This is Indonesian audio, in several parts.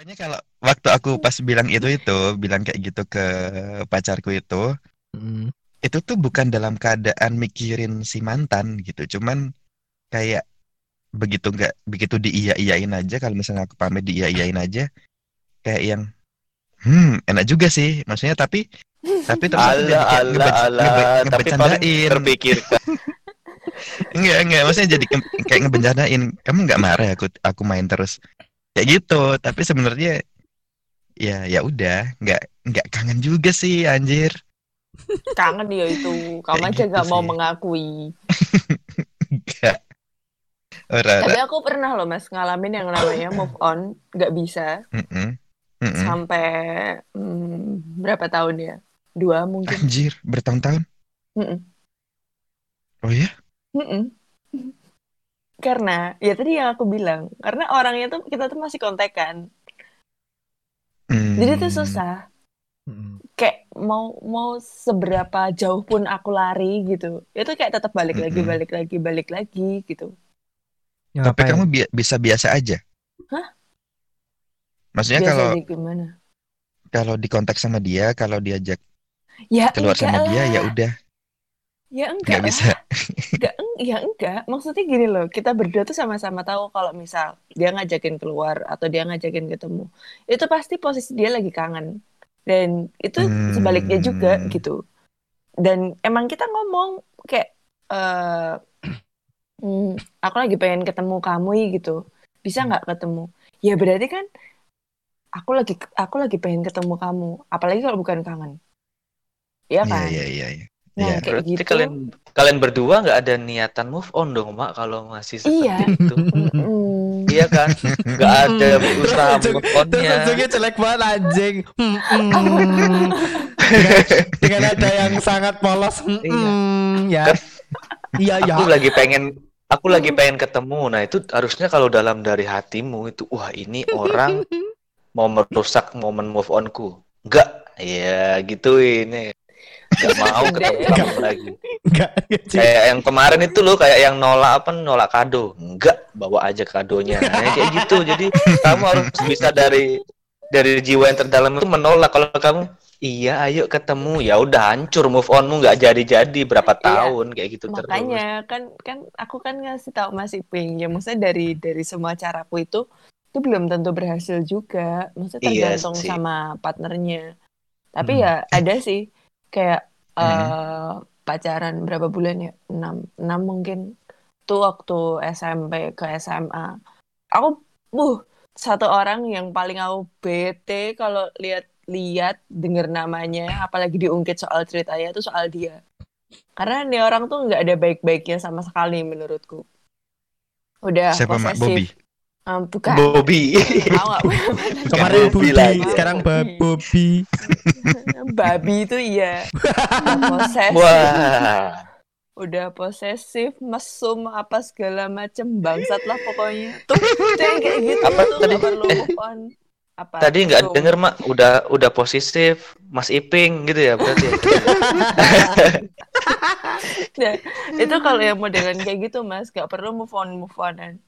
Pokoknya kalau waktu aku pas bilang itu itu, bilang kayak gitu ke pacarku itu, Hmm. itu tuh bukan dalam keadaan mikirin si mantan gitu, cuman kayak begitu nggak begitu diiya-iyain aja kalau misalnya aku pamit diiya-iyain aja kayak yang hmm enak juga sih. Maksudnya tapi tapi terus ngebe- Allah ngebe- tapi paling terpikirkan. Enggak enggak maksudnya jadi kayak ngebecandain. Kamu nggak marah ya aku aku main terus kayak gitu tapi sebenarnya ya ya udah nggak nggak kangen juga sih anjir Kangen ya itu. Kamu aja gitu gak mau mengakui. enggak ora Tapi aku pernah loh mas ngalamin yang namanya move on nggak bisa Mm-mm. Mm-mm. sampai hmm, berapa tahun ya? Dua mungkin. anjir bertahun-tahun Mm-mm. oh ya Mm-mm. Karena ya tadi yang aku bilang, karena orangnya tuh kita tuh masih kontekan. Jadi tuh Hmm. susah. Hmm. Kayak mau mau seberapa jauh pun aku lari gitu, itu kayak tetap balik lagi, Mm-mm. balik lagi, balik lagi gitu. Ya, Tapi kamu bi- bisa biasa aja. Hah? Maksudnya Biasa kalau gimana? kalau di kontak sama dia, kalau diajak Ya keluar sama dia ya lah. udah Ya enggak nggak lah. bisa. Enggak, eng- ya enggak. Maksudnya gini loh, kita berdua tuh sama-sama tahu kalau misal dia ngajakin keluar atau dia ngajakin ketemu, itu pasti posisi dia lagi kangen. Dan itu sebaliknya juga Hmm. gitu. Dan emang kita ngomong kayak eh "Hmm, aku lagi pengen ketemu kamu ya," gitu. Bisa nggak ketemu? Ya berarti kan aku lagi aku lagi pengen ketemu kamu. Apalagi kalau bukan kangen. Iya Iya kan? iya iya. iya. Nah, Iya. kayak gitu. kalian kalian berdua nggak ada niatan move on dong mak kalau masih seperti Iya. itu iya kan nggak ada usaha move Terus onnya ujungnya jelek banget anjing. Dengan, dengan ada yang sangat polos. Iya. ya. Kan Iya ya. aku lagi pengen aku lagi pengen ketemu nah itu harusnya kalau dalam dari hatimu itu wah ini orang mau merusak momen move onku enggak ya gitu ini nggak mau ketemu kamu lagi Enggak. kayak yang kemarin itu loh kayak yang nolak apa nolak kado enggak bawa aja kadonya nah, kayak gitu jadi kamu harus bisa dari dari jiwa yang terdalam itu menolak kalau kamu iya ayo ketemu ya udah hancur move onmu nggak jadi jadi berapa Iya. tahun kayak gitu terus Makanya kan kan aku kan ngasih tahu Mas Iping ya maksudnya dari dari semua caraku itu itu belum tentu berhasil juga. Maksudnya Iya tergantung sih. sama partnernya. Tapi Hmm. ya ada sih kayak Hmm. eh, pacaran berapa bulan ya? 6 6 mungkin. Tuh waktu SMP ke SMA. Aku uh satu orang yang paling aku bete kalau lihat-lihat denger namanya apalagi diungkit soal ceritanya itu soal dia. Karena nih orang tuh nggak ada baik-baiknya sama sekali menurutku. Udah Siapa posesif. Bobby? Em, bukan. Bobby? Kemarin Bobby Budi, lagi. sekarang Ba- Bobby. Babi itu iya. Posesif. wah Udah posesif, mesum apa segala macem bangsat lah pokoknya. Tuh, tuh yang kayak gitu Apa tuh tadi? nggak perlu Eh, move on. Apa? tadi nggak mesum. denger mak udah udah posesif Mas Iping gitu ya berarti ya? Nah, itu kalau yang modelan kayak gitu mas gak perlu move on move onan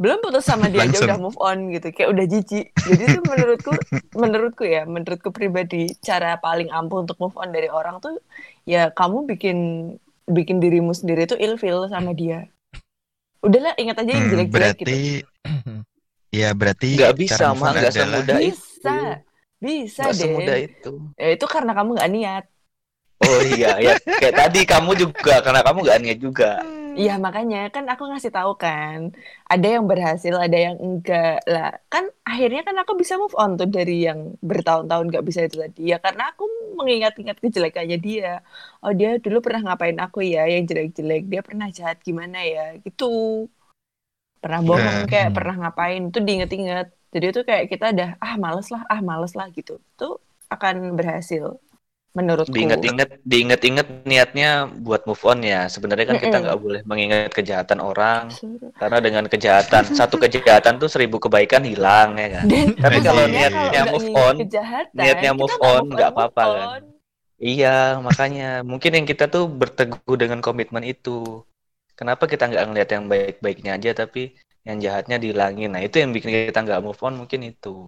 belum putus sama dia aja udah move on gitu. Kayak udah jijik. Jadi itu menurutku menurutku ya menurutku pribadi cara paling ampuh untuk move on dari orang tuh ya kamu bikin bikin dirimu sendiri tuh ilfil sama dia. Udahlah ingat aja yang Hmm, jelek-jelek gitu. berarti ya berarti nggak bisa on nggak semudah itu. bisa bisa nggak deh semudah itu. Ya, itu karena kamu nggak niat. Oh iya ya kayak tadi kamu juga karena kamu nggak niat juga Iya makanya kan aku ngasih tahu kan ada yang berhasil ada yang enggak. Lah kan akhirnya kan aku bisa move on tuh dari yang bertahun-tahun nggak bisa itu tadi. Ya karena aku mengingat-ingat kejelekannya dia. Oh dia dulu pernah ngapain aku ya yang jelek-jelek. Dia pernah jahat gimana ya gitu. Pernah bohong Hmm. kayak pernah ngapain itu diinget-inget jadi itu kayak kita udah ah males lah ah males lah gitu. Tuh akan berhasil menurutku. Diinget-inget diinget-inget niatnya buat move on ya. Sebenarnya kan kita nggak boleh mengingat kejahatan orang. Karena dengan kejahatan satu kejahatan tuh seribu kebaikan hilang ya kan? Dan Tapi kalau niatnya nggak move on, kejahatan, niatnya move on, nggak apa-apa kan. iya makanya mungkin yang kita tuh berteguh dengan komitmen itu. Kenapa kita nggak ngeliat yang baik-baiknya aja tapi yang jahatnya dihilangin? Nah itu yang bikin kita nggak move on mungkin itu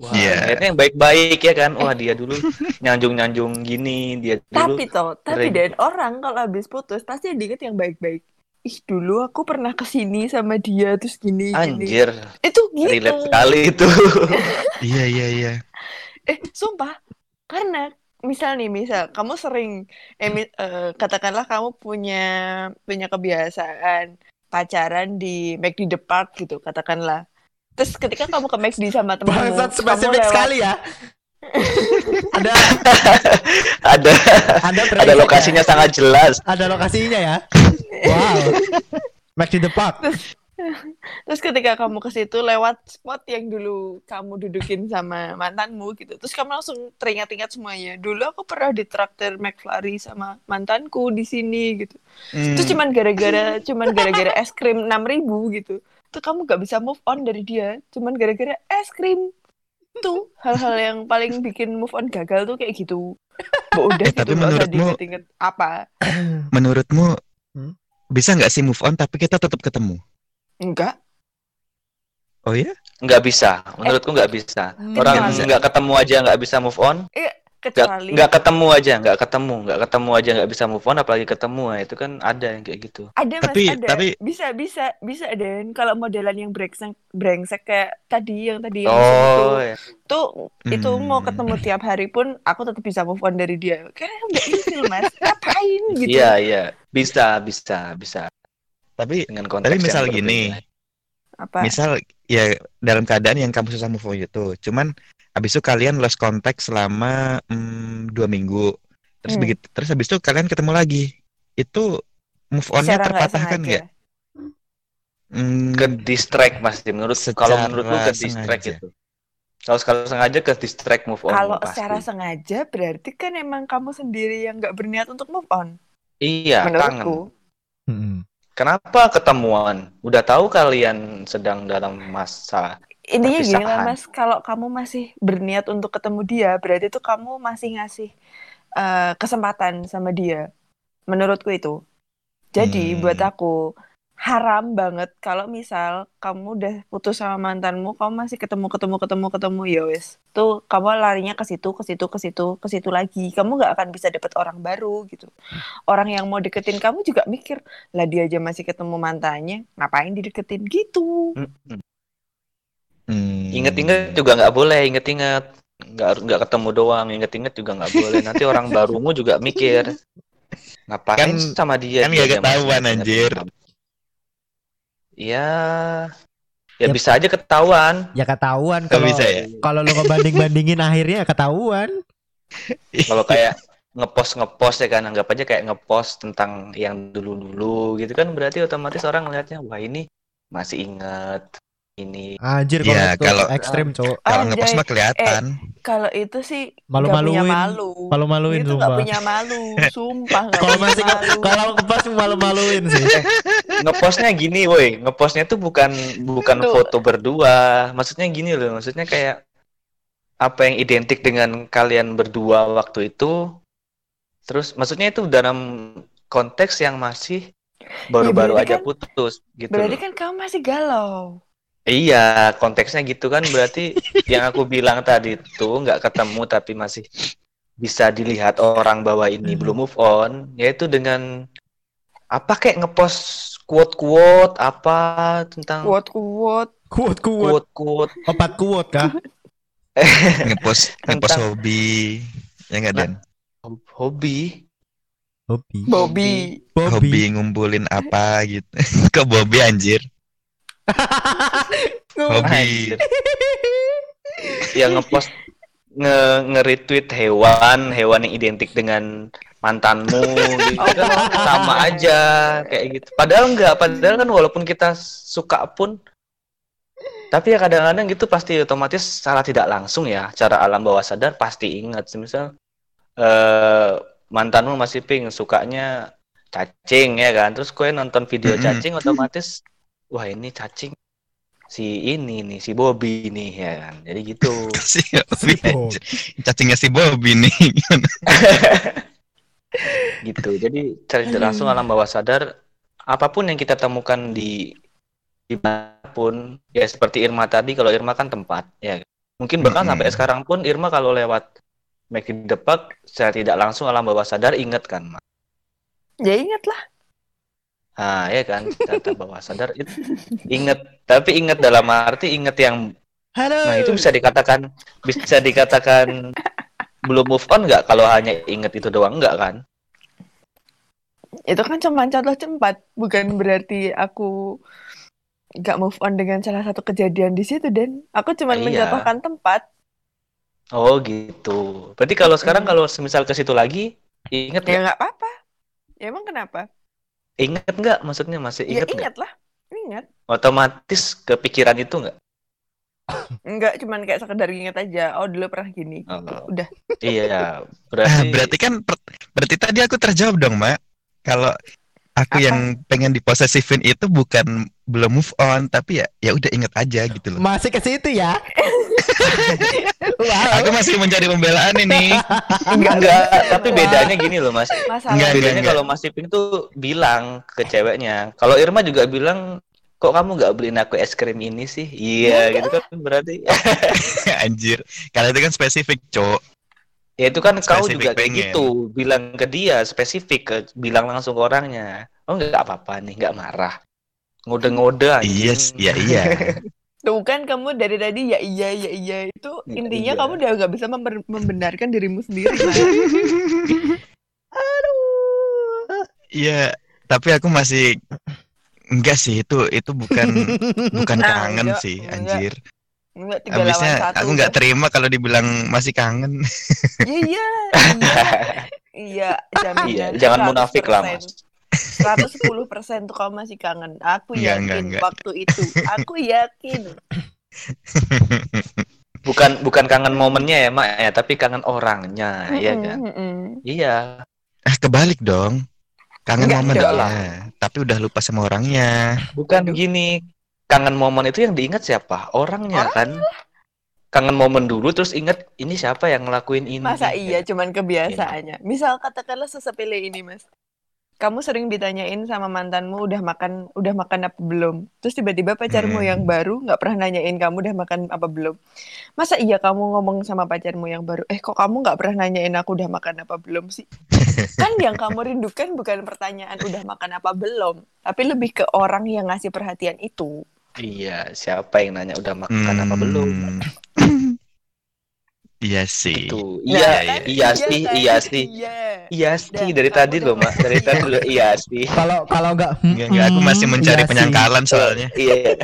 Wah, niatnya yang baik-baik ya kan. Wah, dia dulu nyanjung-nyanjung gini, dia dulu Tapi toh, tapi dan orang kalau habis putus pasti diinget yang baik-baik. Ih, dulu aku pernah ke sini sama dia terus gini gini. anjir, Itu gitu. relate sekali itu. Iya iya iya. Eh, sumpah. Karena misal nih, misal kamu sering eh, eh, katakanlah kamu punya punya kebiasaan pacaran di McD the Park gitu, katakanlah. Terus ketika kamu ke McD sama temanmu, Bangsat spesifik lewat- sekali ya. ada ada ada ada lokasinya ya? sangat jelas. Ada lokasinya ya. Wow. Back to the park. Terus ketika kamu ke situ lewat spot yang dulu kamu dudukin sama mantanmu gitu. Terus kamu langsung teringat-ingat semuanya. Dulu aku pernah ditraktir McFlurry sama mantanku di sini gitu. Hmm. Terus cuman gara-gara cuman gara-gara es krim 6000 gitu. Tuh kamu gak bisa move on dari dia. Cuman gara-gara es krim. Tuh hal-hal yang paling bikin move on gagal tuh kayak gitu. Bo, udah Eh, gitu tapi menurutmu- apa. Menurutmu Hmm? bisa nggak sih move on tapi kita tetap ketemu? Enggak. Oh ya? Nggak bisa, menurutku nggak bisa. Orang Kecuali- nggak ketemu aja nggak bisa move on. Nggak, Kecuali nggak ketemu aja, nggak ketemu, nggak ketemu aja nggak bisa move on, apalagi ketemu. Nah, itu kan ada yang kayak gitu. Ada mas, Tapi- ada. tapi- Bisa, bisa, bisa Dan. Kalau modelan yang brengsek, brengsek kayak tadi, yang tadi yang Oh, itu, ya. tuh itu Hmm. mau ketemu tiap hari pun aku tetap bisa move on dari dia. Karena udah ilfil mas, ngapain gitu? iya, iya, bisa, bisa, bisa. Tapi Dengan konteks tapi misal berbeda. gini, Apa? misal ya dalam keadaan yang kamu susah move on itu, cuman habis itu kalian lost contact selama mm, dua minggu, terus Hmm. begitu, terus habis itu kalian ketemu lagi, itu move onnya terpatahkan nggak? Hmm, ke distract mas menurut kalau menurutku ke distract sengaja. itu kalau sekali sengaja ke distract move on Kalau pasti. secara sengaja berarti kan emang kamu sendiri yang nggak berniat untuk move on. iya kangen menurutku. Mm-mm. kenapa ketemuan udah tahu kalian sedang dalam masa Intinya gini lah mas, kalau kamu masih berniat untuk ketemu dia, berarti tuh kamu masih ngasih eh, kesempatan sama dia. Menurutku itu. Jadi Hmm. buat aku haram banget kalau misal kamu udah putus sama mantanmu, kamu masih ketemu ketemu ketemu ketemu ya wes. Tuh kamu larinya ke situ ke situ ke situ ke situ lagi. Kamu nggak akan bisa dapet orang baru gitu. Orang yang mau deketin kamu juga mikir, lah dia aja masih ketemu mantannya, ngapain dideketin gitu. Hmm. inget-inget juga nggak boleh inget-inget nggak nggak ketemu doang inget-inget juga nggak boleh nanti orang barumu juga mikir ngapain Kan- sama dia kan nggak ketahuan, anjir. sama- ya ya bisa aja ketahuan Ya ketahuan kalau bisa ya? kalau lu ngebanding-bandingin akhirnya ya ketahuan. kalau kayak ngepost ngepost ya kan anggap aja kayak ngepost tentang yang dulu dulu gitu kan berarti otomatis orang ngeliatnya wah ini masih inget ini Anjir Ya, kalau itu kalau- ekstrim, Cok. Kalau ngepost Anjay. mah kelihatan. Kalau itu sih Malu-maluin. punya malu. Malu-maluin itu nggak sumpah. punya malu, sumpah Kalau masih malu. kalau ngepost malu-maluin sih. ngepostnya gini woi ngepostnya tuh bukan bukan Tuh. foto berdua maksudnya gini loh maksudnya kayak apa yang identik dengan kalian berdua waktu itu terus maksudnya itu dalam konteks yang masih baru-baru berarti aja kan- putus gitu Berarti loh. kan kamu masih galau. Iya konteksnya gitu kan berarti yang aku bilang tadi tuh nggak ketemu tapi masih bisa dilihat orang bahwa ini belum move on yaitu dengan apa kayak ngepost quote-quote apa tentang Quote quote. Kuat kuat. quote-quote Opat kuat kah? ngepost ngepost Tentang- hobi ya nggak Dan hobi Hobi. Bobby. hobi ngumpulin apa gitu kok Bobby anjir hobi. yang ngepost nge nge-retweet hewan hewan yang identik dengan mantanmu gitu. Kan sama aja kayak gitu. Padahal enggak padahal kan walaupun kita suka pun tapi ya kadang-kadang gitu pasti otomatis secara tidak langsung ya cara alam bawah sadar pasti ingat. Misal eh mantanmu masih ping sukanya cacing ya kan? Terus kue nonton video cacing otomatis wah ini cacing si ini nih si Bobby nih ya kan? Jadi gitu. Si Bobby. Si cacingnya si Bobby nih gitu. Jadi secara tidak langsung alam bawah sadar. Apa pun yang kita temukan di di mana pun ya seperti Irma tadi kalau Irma kan tempat ya Mungkin bahkan Mm-mm. sampai sekarang pun Irma kalau lewat McD Depak, saya tidak langsung alam bawah sadar inget kan, Mas. Ya ingat lah. Ah, ya kan, data bawah sadar itu inget, tapi inget dalam arti inget yang Halo. Nah, itu bisa dikatakan bisa dikatakan belum move on nggak kalau hanya inget itu doang nggak kan? Itu kan cuma contoh cepat, bukan berarti aku nggak move on dengan salah satu kejadian di situ dan aku cuma Iya. mencontohkan tempat. Oh, gitu. Berarti kalau sekarang kalau semisal ke situ lagi inget Ya nggak? nggak apa-apa. Ya emang kenapa? Inget nggak? Maksudnya masih Ya inget nggak? ingat lah. Ingat. Otomatis kepikiran itu nggak? Enggak, cuman kayak sekedar ingat aja. Oh, dulu pernah gini. Oh. Udah. Iya, berarti berarti kan per- berarti tadi aku terjawab dong, Mak. Kalau aku Apa? yang pengen diposesifin itu bukan belum move on, tapi ya ya udah inget aja gitu loh. Masih ke situ ya. wow. Aku masih mencari pembelaan ini. Enggak, enggak, tapi bedanya gini loh, Mas. Masalah Enggak, Bedanya enggak. kalau Mas Iping tuh bilang ke ceweknya. Kalau Irma juga bilang, kok kamu nggak beliin aku es krim ini sih? Iya, gitu kan berarti. Anjir. Kalau itu kan spesifik, Cok. Ya itu kan kau Spesifik juga kayak pengen. gitu, bilang ke dia spesifik, ke, bilang langsung ke orangnya. Oh nggak apa-apa nih, nggak marah. Ngode-ngode anjing. Iya, iya iya. Tuh kan kamu dari tadi ya iya ya iya itu Ya intinya iya. kamu udah nggak bisa member- membenarkan dirimu sendiri. Mas. Iya, tapi aku masih enggak sih itu itu bukan bukan Ah, kangen enggak, sih, enggak. anjir. Enggak tiga lawan Habisnya satu. aku nggak terima kalau dibilang masih kangen. Iya iya iya. Iya, jaminan Iya, jangan munafik lah, 100%. Mas. 110% tuh kamu masih kangen. Aku Enggak, yakin enggak, enggak. waktu itu. Aku yakin. Bukan bukan kangen momennya ya, Mak ya, tapi kangen orangnya, iya Mm-mm, kan? mm-mm. Iya. Eh, kebalik dong. Kangen Enggak momen dong. ya, tapi udah lupa sama orangnya. Bukan Aduh. gini, kangen momen itu yang diingat siapa? Orangnya kan. Kangen momen dulu terus ingat ini siapa yang ngelakuin ini. Masa iya cuman kebiasaannya. Misal katakanlah sesepele ini, Mas. Kamu sering ditanyain sama mantanmu udah makan udah makan apa belum? Terus tiba-tiba pacarmu Hmm. yang baru nggak pernah nanyain kamu udah makan apa belum. Masa iya kamu ngomong sama pacarmu yang baru, eh kok kamu nggak pernah nanyain aku udah makan apa belum sih? kan yang kamu rindukan bukan pertanyaan udah makan apa belum, tapi lebih ke orang yang ngasih perhatian itu. Iya, siapa yang nanya udah makan apa belum? Hmm. Iya sih. Itu. Nah, Iya, kan? iya sih, kan? iya sih. Iya. Iya sih dari tadi loh, Mak. Dari Iya. tadi loh iya sih. Kalau kalau enggak Enggak, enggak, aku masih mencari penyangkalan soalnya. Iya.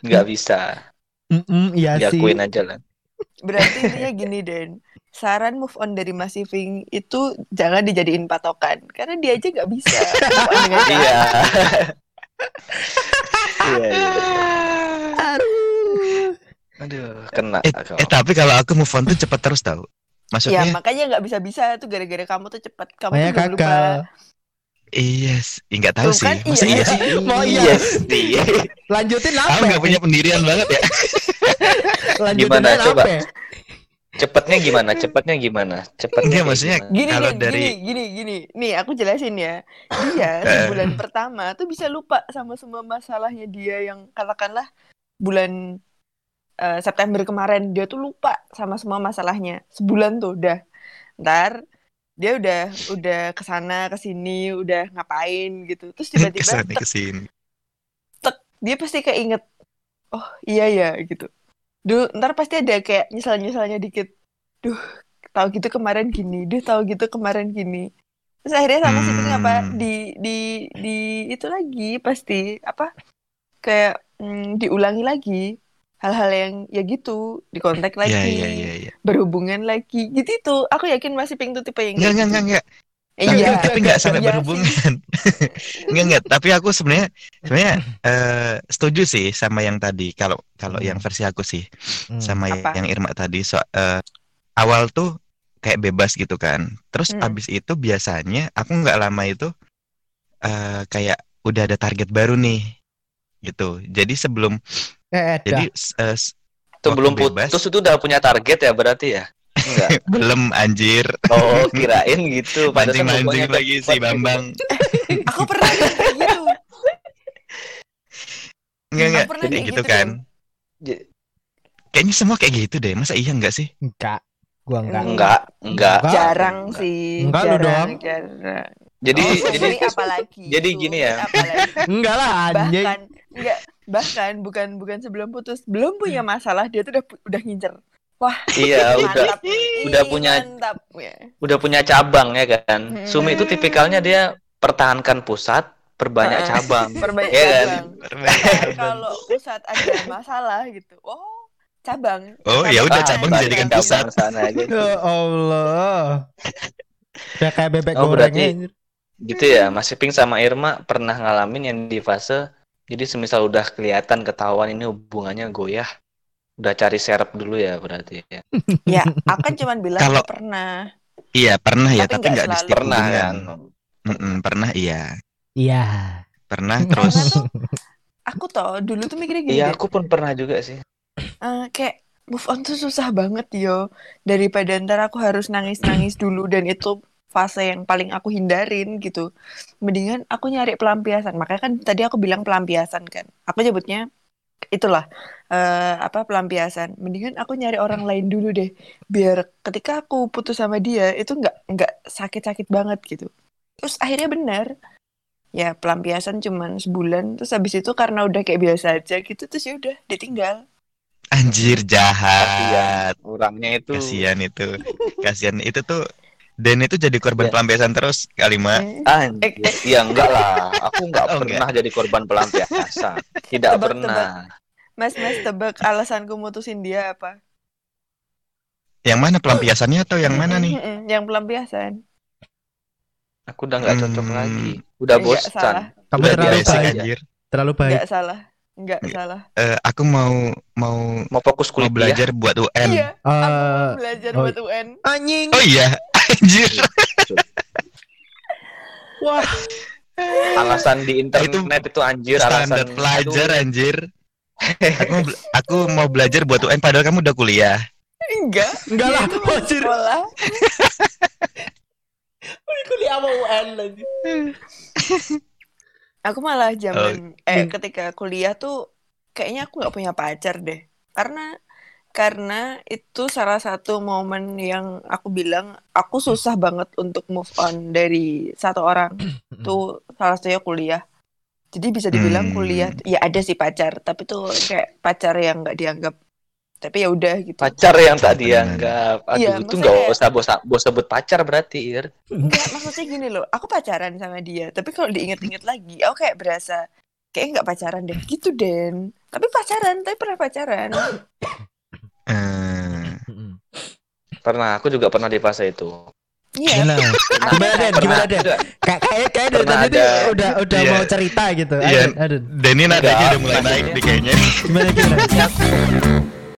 Nggak bisa. iya sih. Diakuin aja lah. Berarti intinya gini Den, saran move on dari Mas Iving itu jangan dijadiin patokan karena dia aja nggak bisa Iya. Iya, iya. Aduh. Kena. Eh, eh tapi kalau aku move on tuh cepet terus tau. Ya Maksudnya makanya nggak bisa bisa tuh gara-gara kamu tuh cepet kamu tuh belum lupa. gagal. iya, s- nggak tahu Tuh sih. kan, Masa iya. iya sih? Mau iya. Iya. Lanjutin Aku apa? nggak punya pendirian banget ya. Lanjutin Gimana, apa? coba? Cepatnya gimana? Cepatnya gimana? Cepatnya maksudnya gimana? Gini Kalau Den, dari- gini gini gini. Nih aku jelasin ya. Dia sebulan pertama tuh bisa lupa sama semua masalahnya dia yang katakanlah bulan eh, September kemarin dia tuh lupa sama semua masalahnya. Sebulan tuh udah. Ntar dia udah udah ke sana ke sini udah ngapain gitu. Terus tiba-tiba Ke sana tek, dia pasti keinget oh iya ya gitu. Duh ntar pasti ada kayak nyesal nyesalnya dikit. Duh tahu gitu kemarin gini duh tahu gitu kemarin gini. Terus akhirnya sama si Pink apa Hmm. di di di itu lagi pasti apa kayak mm, diulangi lagi hal-hal yang ya gitu dikontak lagi Iya, iya, iya, iya. berhubungan lagi gitu itu aku yakin masih Pink tuh tipe yang enggak, gitu. enggak, enggak. Eh, Tapi, iya tapi enggak sampai Iya berhubungan. enggak, enggak. Tapi aku sebenarnya sebenarnya eh, setuju sih sama yang tadi. Kalau kalau Hmm. yang versi aku sih Hmm. sama Apa? yang Irma tadi. So, eh, awal tuh kayak bebas gitu kan. Terus Hmm. abis itu biasanya aku nggak lama itu eh, kayak udah ada target baru nih gitu. Jadi sebelum Eh, eh, jadi eh, s- Itu belum bebas. putus itu udah punya target ya berarti ya? Enggak. belum anjir. Oh, kirain gitu. Pantesan Mancing-mancing lagi si. Bambang. aku pernah kayak gitu Enggak, enggak. pernah Jadi gitu gitu, kan. J- Kayaknya semua kayak gitu deh. Masa iya enggak sih? Enggak. Gua enggak. Enggak, enggak. Enggak. jarang sih Enggak, lu jarang, doang. jarang. Jadi Oh, jadi apalagi jadi gini ya. apalagi. Enggak lah anjing. bahkan enggak bahkan bukan bukan sebelum putus belum punya masalah dia tuh udah udah ngincer wah iya udah mantap nih, udah punya- mantap ya. udah punya cabang ya kan. Hmm. Sumi itu tipikalnya dia pertahankan pusat, perbanyak Heeh. cabang. perbanyak kan? cabang Nah, kalau pusat ada masalah gitu oh cabang Oh, ya udah, cabang dijadikan pusat. sana aja. Ya Allah. Ya kayak bebek Oh, goreng berarti- anjir. Gitu ya, Mas Iping sama Irma pernah ngalamin yang di fase jadi semisal udah kelihatan ketahuan ini hubungannya goyah, udah cari serep dulu ya berarti ya. ya aku kan cuma bilang Kalau- pernah Iya, pernah ya, Tapi nggak di setiap Pernah hubungan. kan? Mm-mm, pernah iya. Iya. Pernah terus tuh aku tuh dulu tuh mikirnya gini Iya, aku pun pernah juga sih. eh, kayak move on tuh susah banget yo daripada ntar aku harus nangis-nangis dulu dan itu fase yang paling aku hindarin gitu. Mendingan aku nyari pelampiasan. Makanya kan tadi aku bilang pelampiasan kan. Aku nyebutnya itulah eh, apa pelampiasan. Mendingan aku nyari orang lain dulu deh. Biar ketika aku putus sama dia itu nggak nggak sakit-sakit banget gitu. Terus akhirnya benar. Ya pelampiasan cuman sebulan. Terus habis itu karena udah kayak biasa aja gitu terus ya udah ditinggal. Anjir jahat. Kasihan. Orangnya itu. Kasihan itu. Kasihan itu tuh Dan itu jadi korban Ya. pelampiasan terus. Hmm. Anjir. Eh, eh. Ya enggak lah, aku enggak Oh, pernah jadi korban pelampiasan. Tidak Tebak, pernah. Mas, mas tebak alasanku mutusin dia apa? Yang mana pelampiasannya atau yang mana nih? Yang pelampiasan. Aku udah enggak cocok Hmm. lagi. Udah Enggak bosan. Kamu Udah terlalu biasa baik. anjir. Terlalu baik. Enggak salah. Enggak Nggak. salah. Eh, aku mau mau Mau fokus mau kuliah. belajar buat UN. Iya, aku Eh, mau belajar oh. buat UN. Anjing. Oh iya, anjir. Wah. Alasan di internet itu, anjir, Standar alasan pelajar anjir. Aku mau, aku mau belajar buat UN padahal kamu udah kuliah. Enggak. Enggak lah, masih anjir. Sekolah. Kuliah sama UN lagi. Aku malah zaman eh Hmm. ketika kuliah tuh kayaknya aku nggak punya pacar deh. Karena karena itu salah satu momen yang aku bilang aku susah banget untuk move on dari satu orang. Tuh salah satunya kuliah. Jadi bisa dibilang Hmm. kuliah ya ada sih pacar, tapi tuh kayak pacar yang nggak dianggap. Tapi ya udah gitu. pacar yang tak dianggap. Aduh, Iya, itu kayak- usah bos bos sebut pacar berarti, Ir. Enggak, maksudnya gini loh, aku pacaran sama dia, tapi kalau diinget-inget lagi, aku kayak berasa kayak nggak pacaran deh, gitu Den. Tapi pacaran, tapi pernah pacaran. Eh, Pernah, aku juga pernah di fase itu. Iya. Gimana? Gimana Den? Gimana Den? Ada. Kayak kayak dari tadi tuh ada. udah udah Iya. mau cerita gitu. Iya. Dan ini nadanya udah mulai naik nih kayaknya. Gimana gimana?